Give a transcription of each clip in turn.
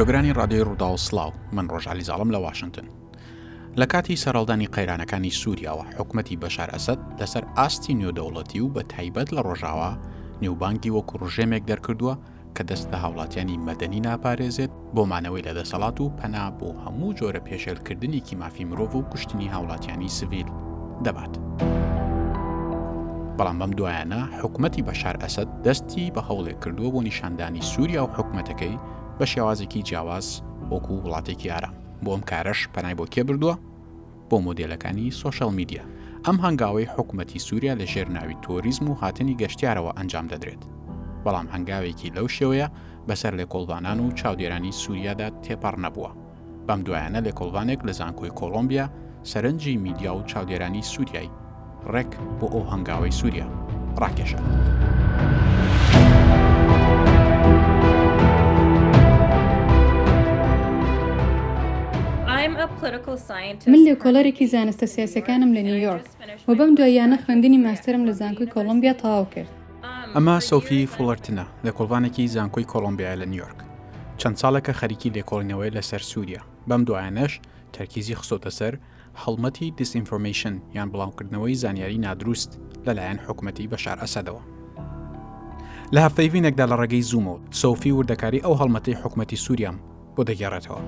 گۆگرانی ڕادێ ڕووداو سلااو من ڕۆژالی زاڵم لە واشنگتن لە کاتی سەرڵدانی قەیرانەکانی سووریاوە حکومەتی بەشار ئەسد لەسەر ئاستی نێودەوڵەتی و بە تایبەت لە ڕۆژاوا نێوبانگی وەکو ڕژێمێک دەرکردووە کە دەست لە هاوڵاتیانی مەدەنی ناپارێزێت بۆ مانەوەی لە دەسەڵات و پەنا بۆ هەموو جۆرە پێشێلکردنێکی مافی مرۆڤ و کوشتنی هاوڵاتیانی سڤیل دەبات. بەڵام بەم دوایانە حکومەتی بەشار ئەسەد دەستی بە هەوڵێک کردووە بۆ نیشاندانی سووریا و حکومەتەکەی بە شێوازێکی جیاواز وەکو وڵاتێکی ئارام بۆ ئەم کارەش پەنای بۆ کێ بردووە؟ بۆ مۆدێلەکانی سۆشیال میدیا. ئەم هەنگاوەی حکومەتی سوریا لە ژێر ناوی تۆریزم و هاتنی گەشتیارەوە ئەنجام دەدرێت، بەڵام هەنگاوێکی لەو شێوەیە بەسەر لێکۆڵڤانان و چاودێرانی سوریادا تێپەڕ نەبووە. بەم دوایانە لێکۆڵڤانێک لە زانکۆی کۆڵۆمبیا سەرنجی میدیا و چاودێرانی سوریای. ڕێک بۆ ئەو هەنگاوەی سووریا ڕاکێشا. من لێکۆڵەرێکی زانستە سیاسیەکانم لە نیویۆرک و بەم دواییانە خوێندنی ماستەرم لە زانکۆی کۆڵمبیا تەواو کرد. ئەمە سۆفی فوڵەرتنە لێکۆڵڤانێکی زانکۆی کۆڵمبیای لە نیویۆرک چەند ساڵێکە خەریکی لێکۆڵینەوەی لەسەر سووریا بەم دوایانەش تەرکیزی خستۆتە سەر هەڵمەتی دیسئینفۆرمەیشن یان بڵاوکردنەوەی زانیاری نادروست لەلایەن حکومەتی بەشار ئەسەدەوە. لە هەڤپەیڤینێکدا لە ڕێگەی زوومەوە، سۆفی وردەکاری ئەو هەڵمەتەی حکومەتی سووریام بۆ دەگێڕێتەوە.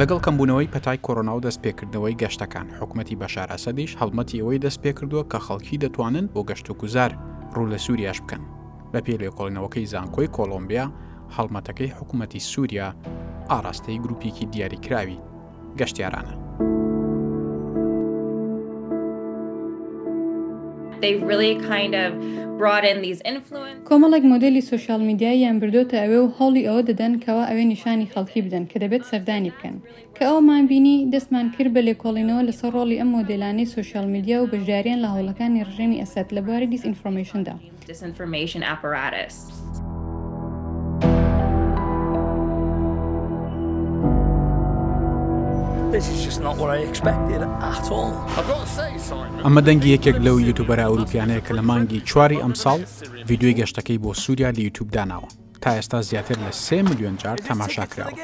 لەگەڵ کەمبوونەوەی پەتای کۆرۆنا و دەستپێکردنی. کردنەوەی گەشتەکان، حکومەتی بەشار ئەسەدیش هەڵمەتی ئەوەی دەست پێکردووە کە خەڵکی دەتوانن بۆ گەشت و گوزار ڕوو لە سوریاش بکەن. بە پێی لێکۆڵینەوەکەی زانکۆی کۆڵۆمبیا، هەڵمەتەکەی حکومەتی سوریا ئاڕاستەی گروپێکی دیاریکراوی گەشتیارانە. کۆمەڵێک مۆدێلی سۆشیال میدیاییان بردۆتە ئەوێ و هەوڵی ئەوە دەدەن کەوا ئەوێ نیشانی خەڵکی بدەن کە دەبێت سەردانی بکەن. کە ئەوەمان بینی، دەستمان کرد بە لێکۆڵینەوە لەسەر ڕۆڵی ئەم مۆدێلانەی سۆشیال میدیا و بەشدارییان لە هەوڵەکانی ڕژێمی ئەسەد لە بواری دیسئینفۆرمەیشندا. ئەمە دەنگی یەکێک لەو یوتوبەرە ئەوروپیانەیە کە لە مانگی چواری ئەمساڵ ڤیددیوی گەشتەکەی بۆ سووریا لە یوتوب داناوە. تا ئێستا زیاتر لە سێ ملیۆن جار تەماشا کراوە.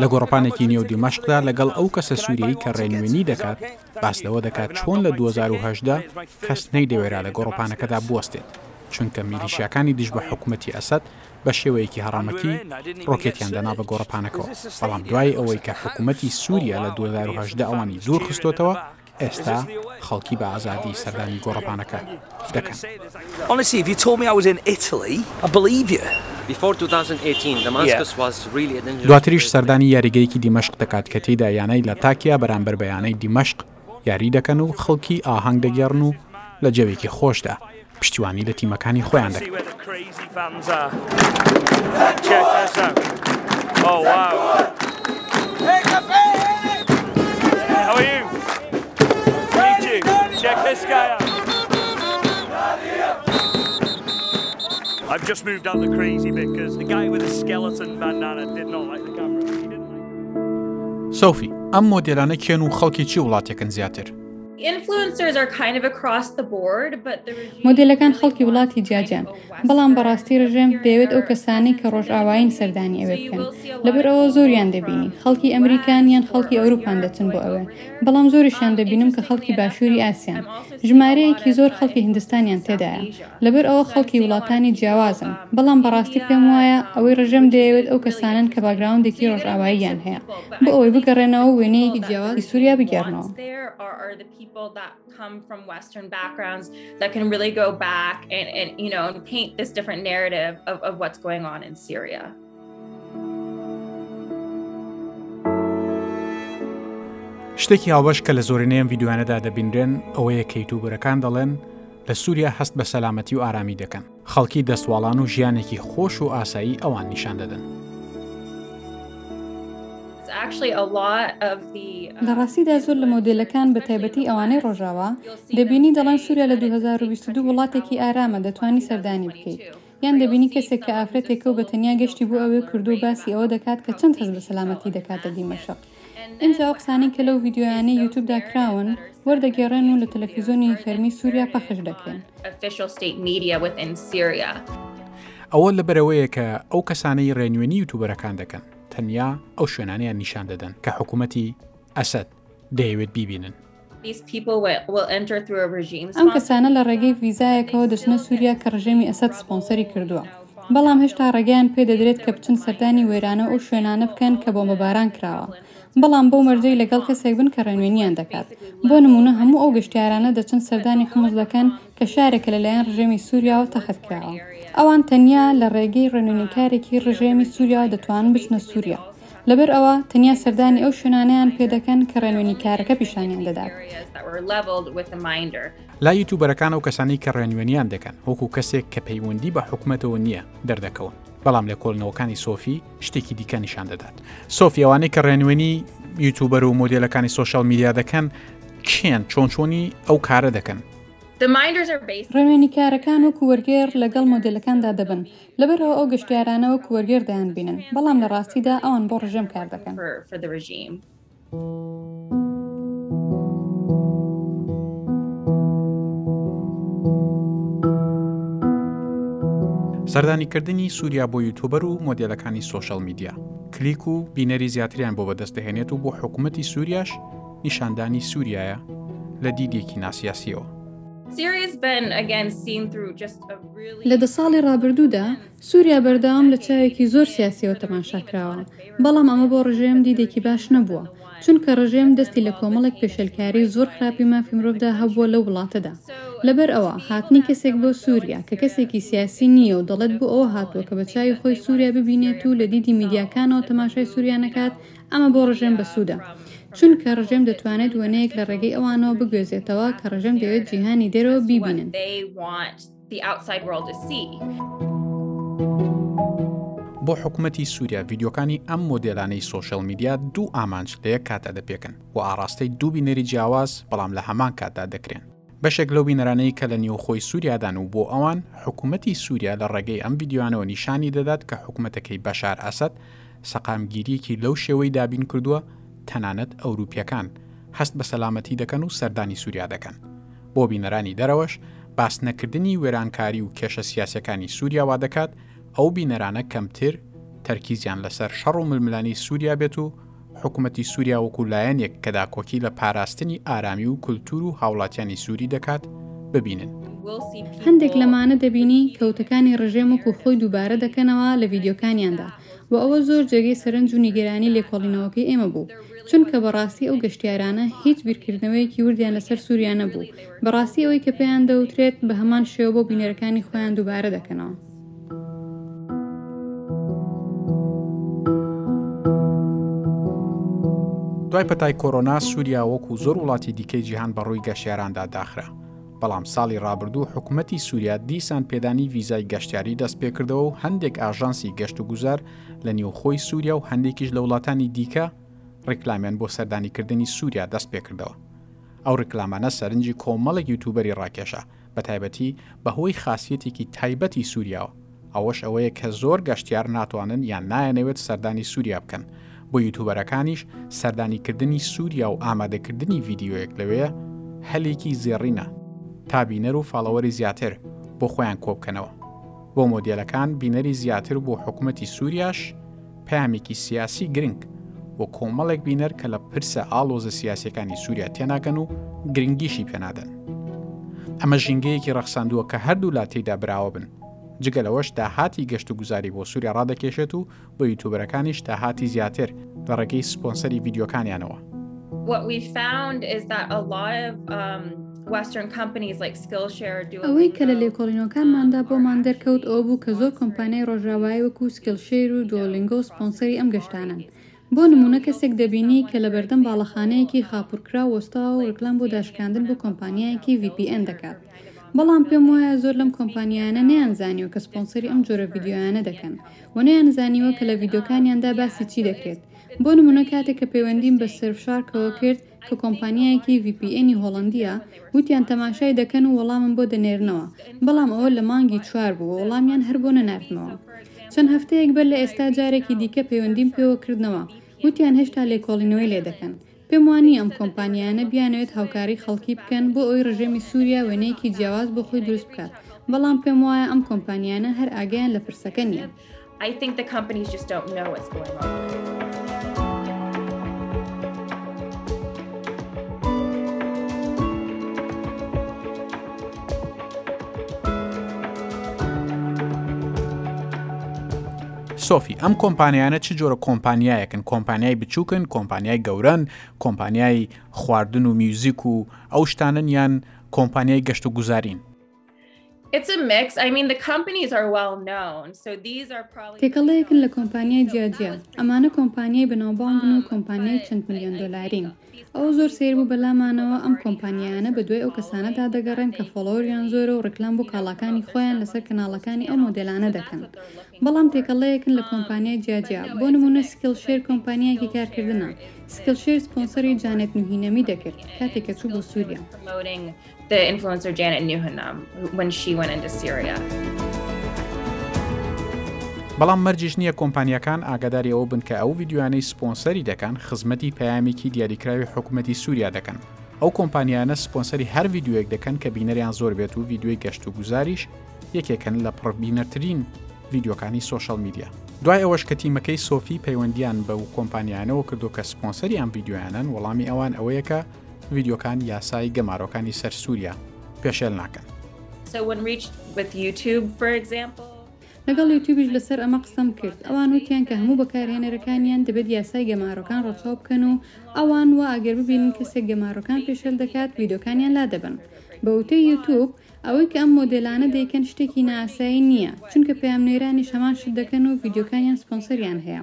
لە گۆڕەپانێکی نێو دیمەشقدا لەگەڵ ئەو کەسە سووریەی کە ڕێنوێنی دەکات، باس لەوە دەکات چۆن لە دوو هەزار و هەژدە کەس نەیدەوێرا لە گۆڕەپانەکەدا بوەستێت، چونکە میلیشیاکانی دژ بە حکومەتی ئەسەد بە شێوەیەکی هەڕەمەکی ڕۆکێتیان دەنا بە گۆڕەپانەکەوە، بەڵام دوای ئەوەی کە حکومەتی سووریا لە دوو هەزار و هەژدە ئەوانی دوورخستۆتەوە، ئێستا خەڵکی بە ئازادی سەردانی گۆڕەپانەکە دەکەن. دواتریش سەردانی یاریگەیەکی دیمەشق دەکات کە تێیدا یانەی لاتاکیا بەرامبەر بە یانەی دیمەشق یاری دەکەن و خەڵکی ئاهەنگ دەگێڕن و لە جەوێکی خۆشدا پشتیوانی لە تیمەکانی خۆیان دەکەن. سۆفی، ئەم مۆدێلانە کێن و خەڵکی چی وڵاتێکن زیاتر؟ مۆدلەکان خەڵکی وڵاتی جیاجیان بەڵام بەڕاستی ڕژێم دەیەوێت ئەو کەسانی کە ڕۆژئاواین سەردانی ئەوێ بکەن لەبەر ئەوە زۆریان دەبینی خەڵکی ئەمریکان یان خەڵکی ئەوروپان دەچن بۆ ئەوێ بەڵام زۆریشان دەبینم کە خەڵکی باشووری ئاسیان ژمارەیەکی زۆر خەڵکی هندستانیان تێدایە لەبەر ئەوە خەڵکی وڵاتانی جیاوازن، بەڵام بەڕاستی پێم وایە ئەوەی ڕژێم دەیەوێت ئەو کەسانەن کە باکگراوندێکی ڕۆژئاواییان هەیە بۆ ئەوەی بگەڕێنەوە و وێنەیەکی جیاوازی سوریا بگێڕنەوە. شتێکی هاوبەش کە لە زۆرینەی ئەم یددیوانەدا دەبینرێن ئەوەیە کە یوتوبەرەکان دەڵێن لە سووریا هەست بە سەلامەتی و ئارامی دەکەن خەڵکی دەستواڵان و ژیانێکی خۆش و ئاسایی ئەوان نیشان دەدەن. لە ڕاستیدا زۆر لە مۆدلەکان بە تایبەتی ئەوانەی ڕۆژاوا دەبینی دەڵێن سووریا لە 2022 وڵاتێکی ئارامە دەتوانی سەردانی بکەیت. یان دەبینی کەسێک کە ئافرەتێکە و بە تەنیا گەشتی بۆ ئەوێ کردووە باسی ئەوە دەکات کە چەند هەست بە سەلامەتی دەکاتە دیمەشق. ئینجا ئەو قسانەی کە لەو ڤیدیۆیانەی یوتوبدا کراون وەردەگێڕێن و لە تەلەفیزۆنی فەرمی سوریا پەخش دەکرێن. ئەوە لەبەرئەوەیە کە ئەو کەسانەی ڕێنوێنی یوتوبەرەکان دەکەن تەنیا ئەو شوێنانیان نیشان دەدەن کە حکوومەتی ئەسەد دەیەوێت بیبینن. ئەم کەسانە لە ڕێگەی ڤیزایەکەوە دەچنە سووریا کە ڕژێمی ئەسەد سپۆنسەری کردووە، بەڵام هێشتا ڕێگەیان پێ دەدرێت کە بچن سەردانی وێرانە و ئەو شوێنانە بکەن کە بۆمبەباران کراوە، بەڵام بەو مەرجەی لەگەڵ کەسێک بن کە ڕێنوێنییان دەکات. بۆ نموونە هەموو ئەو گەشتیارانە دەچن سەردانی حمس دەکەن کە شارێکە لەلایەن ڕژێمی سووریاوە تەخت کراوە. ئەوان تەنیا لە ڕێگەی ڕێنوێنیکارێکی ڕژێمی سووریاوە دەتوانن بچنە سووریا. لەبەر ئەوە تەنیا سەردانی ئەو شوێنانەیان پێ دەکەن کە ڕێنوێنی کارەکە پیشانیان دەدات. لای یوتوبەرەکان ئەو کەسانەی کە ڕێنوێنیان دەکەن وەکو کەسێک کە پەیوەندی بە حکومەتەوە نییە دەردەکەون، بەڵام لێکۆڵینەوەکانی سۆفی شتێکی دیکە نیشان دەدات. سۆفی ئەوانەی کە ڕێنوێنی یوتوبەر و مۆدێلەکانی سۆشیال میدیا دەکەن کێن چۆن چۆنی ئەو کارە دەکەن؟ ڕێنوێنی کارەکان وەکو وەرگێڕ لەگەڵ مۆدێلەکاندا دەبن لەبەر ئەوە ئەو گەشتیارانە وەکو وەرگێڕ دەیانبینن، بەڵام لە ڕاستیدا ئەوان بۆ ڕژێم کار دەکەن. سەردانیکردنی سووریا بۆ یوتوبەر و مۆدێلەکانی سۆشیال میدیا کلیک و بینەری زیاتریان بۆ بەدەست دەهێنێت و بۆ حکوومەتی سووریاش نیشاندانی سووریایە لە دیدێکی ناسیاسیەوە. لە دە ساڵی ڕابردوودا سووریا بەردەوام لە چاوێکی زۆر سیاسییەوە تەماشا کراوە، بەڵام ئەمە بۆ ڕژێم دیدێکی باش نەبووە، چونکە ڕژێم دەستی لە کۆمەڵێک پێشێلکاری زۆر خراپی مافی مرۆڤدا هەبووە لەو وڵاتەدا. لەبەر ئەوە هاتنی کەسێک بۆ سووریا کە کەسێکی سیاسی نییە و دەڵێت بۆ ئەوە هاتووە کە بە چاوی خۆی سووریا ببینێت و لە دیدی میدیاکانەوە تەماشای سووریا نەکات، ئەمە بۆ ڕژێم بەسوودە، چونکە ڕژێم دەتوانێت وێنەیەک لە ڕێگەی ئەوانەوە بگوێزێتەوە کە ڕژێم دەوێت جیهانی دەرەوە بیبینن. بۆ حکومەتی سووریا ڤیدیۆکانی ئەم مۆدێلانەی سۆشیال میدیا دوو ئامانج لە یەک کاتدا دەپێکن و ئاڕاستەی دوو بینەری جیاواز بەڵام لە هەمان کاتدا دەکرێن. بەشێک لەو بینەرانەی کە لە نێوخۆی سووریادان و بۆ ئەوان، حکومەتی سووریا لە ڕێگەی ئەم ڤیدیۆیانەوە نیشانی دەدات کە حکومەتەکەی بەشار ئەسەد سەقامگیرییەکی لەو شێوەی دابین کردووە، تەنانەت ئەوروپییەکان هەست بە سەلامەتی دەکەن و سەردانی سووریا دەکەن. بۆ بینەرانی دەرەوەش، باس نەکردنی وێرانکاری و کێشە سیاسییەکانی سووریا وا دەکات ئەو بینەرانە کەمتر تەرکیزیان لەسەر شەڕ و ململانێی سووریا بێت و حکومەتی سووریا وەکوو لایەنێک کە داکۆکی لە پاراستنی ئارامی و کولتوور و هاوڵاتیانی سووری دەکات، ببینن. هەندێک لەمانە دەبینی کە وتەکانی ڕژێم وەکوو خۆی دووبارە دەکەنەوە لە ڤیدیۆکانیاندا و ئەوە زۆر جێگەی سەرنج و نیگەرانی لێکۆڵینەوەکەی ئێمە بوو چونکە بەڕاستی ئەو گەشتیارانە هیچ بیرکردنەوەیەکی وردیان لەسەر سووریا نەبوو بەڕاستی ئەوەی کە پێیان دەوترێت بە هەمان شێوە بۆ بینەرەکانی خۆیان دووبارە دەکەنەوە. دوای پەتای کۆرۆنا سووریا وەکو زۆر وڵاتی دیکەی جیهان بە ڕووی گەشتیاراندا داخرا بەڵام ساڵی ڕابردوو حکوومەتی سووریا دیسان پێدانی ویزای گەشتیاری دەست پێکردەوە و هەندێک ئاژانسی گەشت و گوزار لە نێوخۆی سووریا و هەندێکیش لە وڵاتانی دیکە ڕیکلامیان بۆ سەردانیکردنی سووریا دەست پێکردەوە ئەو ڕیکلامانە سەرنجی کۆمەڵێک یوتوبەری ڕاکێشا بەتایبەتی بەهۆی خاسیەتێکی تایبەتی سوریاوە ئەوەش ئەوەیە کە زۆر گەشتیار ناتوانن یان نایانەوێت سەردانی سوریا بکەن بۆ یوتوبەرەکانیش سەردانی کردنی سوریا و ئامادەکردنی ڤیدیۆیەک لەوێ هەلێکی زێڕینە تا بینەر و فاڵەوەری زیاتر بۆ خۆیان کۆبکەنەوە بۆ مۆدێلەکان بینەری زیاتر بۆ حکومەتی سوریاش پەیامێکی سیاسی گرنگ بۆ کۆمەڵێک بینەر کە لە پرسە ئاڵۆزە سیاسیەکانی سووریا تێناگەن و گرنگیشی پێنادەن. ئەمە ژینگەیەکی ڕەخساندووە کە هەردوو لا تێیدا براوە بن، جگە لەوەش داهاتی گەشت و گوزاری بۆ سووریا ڕادەکێشێت و بۆ یوتوبەرەکانیش داهاتی زیاتر لە ڕێگەی سپۆنسەری ڤیدیۆکانیانەوە. ئەوەی کە لە لێکۆڵینەوەکانماندا بۆمان دەرکەوت ئەوە بوو کە زۆر کۆمپانیای ڕۆژاوای وەکو سکیلشیر و دۆلینگۆ و سپۆنسەری ئەم گەشتانەن بۆ نمونە کەسێک دەبینی کە لە بەردەم باڵەخانەیەکی خاپورکرا وەستاوە و ڕیکلام بۆ داشکاندن بۆ کۆمپانیایەکی ڤی پی ئێن دەکات بەڵام پێم وایە زۆر لەم کۆمپانیانە نیان زانیوە کە سپۆنسەری ئەم جۆرە ڤیددیویانە دەکەن و نیان زانیوە کە لە ڤیددیوکانیاندا باسی چی دەکرێت بۆ نمونە کاتێک کە پەیوەندیم بە سرفشارکەوە کرد کە کۆمپانیایەکی ڤی پی ئێنی هۆڵەندییە، وتیان تەماشای دەکەن و وەڵامم بۆ دەنێرنەوە، بەڵام ئەوە لە مانگی چوار بوو و وەڵامیان هەر بۆ نەناردمەوە. چەند هەفتەیەک بەر لە ئێستا جارێکی دیکە پەیوەندیم پێوە کردنەوە، وتیان هێشتا لێکۆڵینەوەی لێ دەکەن. پێم وا نییە ئەم کۆمپانیایانە بیانەوێت هاوکاریی خەڵکی بکەن بۆ ئەوەی ڕژێمی سووریا وێنەیەکی جیاواز بۆ خۆی دروست بکات، بەڵام پێم وایە ئەم کۆمپانیانە هەر ئاگایان لە پرسەکە نییە. I think the companies just don't know what's going on. سۆفی ئەم کۆمپانیانە چ جۆرە کۆمپانیایەکن کۆمپانیای بچووکن کۆمپانیای گەورن کۆمپانیای خواردن و میوزیک و ئەو شتانن یان کۆمپانیای گەشت و گوزارین تێکەڵەیەکن لە کۆمپانیای جیاجیا ئەمانە کۆمپانیای بەناوبانگن و کۆمپانیای چەند ملیۆن دۆلارین ئەو زۆر سیر بوو بەلامانەوە ئەم کۆمپانیانە بە دوای ئەو کەسانەدا دەگەڕێن کە فۆڵۆریان زۆرە و ڕیکلام بۆ کاڵاکانی خۆیان لەسەر کەناڵەکانی ئەو مۆدێلانە دەکەن بەڵام تێکەڵەیەکن لە کۆمپانیای جیاجیا بۆ نمونە سکیل شێر کۆمپانیایەکی کارکردنە سکیل شێر سپۆنسەری جانێت نوهینەمی دەکرد کاتێک کە چوو بۆ سووریا. The influencer Janet knew her name when she went into Syria. بەڵام مەرجیش نییە کۆمپانیەکان ئاگاداری ئەوە بن کە ئەو ڤیددیوانەی سپۆنسەری دەکەن خزمەتی پامێکی دیاریکراوی حکوومەتی سووریا دەکەن ئەو کۆمپانیانە سپۆنسەری هەر ڤیددیوەک دەکەن کە بینەریان زۆر بێت و ڤیددیوی گەشت و گوزاریش یەکێکن لە پڕبینەرترین ڤیددیوکانی سوۆشال میدیا دوای ئەوەش کە تیمەکەی سۆفی پەیوەندیان بە و کۆمپانیانەوە کردو کە سپۆنسەری ئەم ڤیددیویانن وەڵامی ئەوان ئەوەیەکە ڤیدیۆکان یاسای گەمارۆکانی سەر سوریا پێشێل ناکەن. لەگەڵ یوتیوبیش لەسەر ئەمە قسەم کرد ئەوان وتیان کە هەموو بەکارهێنەرەکانیان دەبێت یاسای گەمارۆکان ڕەچاو بکەن و ئەوان وا ئەگەر ببینن کەسێک گەمارۆکان پێشێل دەکات ویدۆکانیان لادەبەن بە وتەی یوتوب ئەوەی کە ئەم مۆدێلانە دەیکەن شتێکی نائاسایی نییە چونکە پەیامنێرانیش هەمان شت دەکەن و ڤیدیۆکانیان سپۆنسەریان هەیە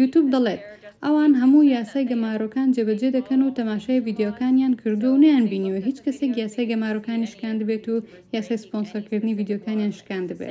یوتوب دەڵێت ئەوان هەموو یاسای گەمارۆکان جێبەجێ دەکەن و تەماشای ڤیدیۆکانیان کردووە و نەیانبینیوە هیچ کەسێک یاسای گەمارۆکانی شکاندبێت و یاسای سپۆنسەرکردنی ڤیدیۆکانیان شکاندبێت.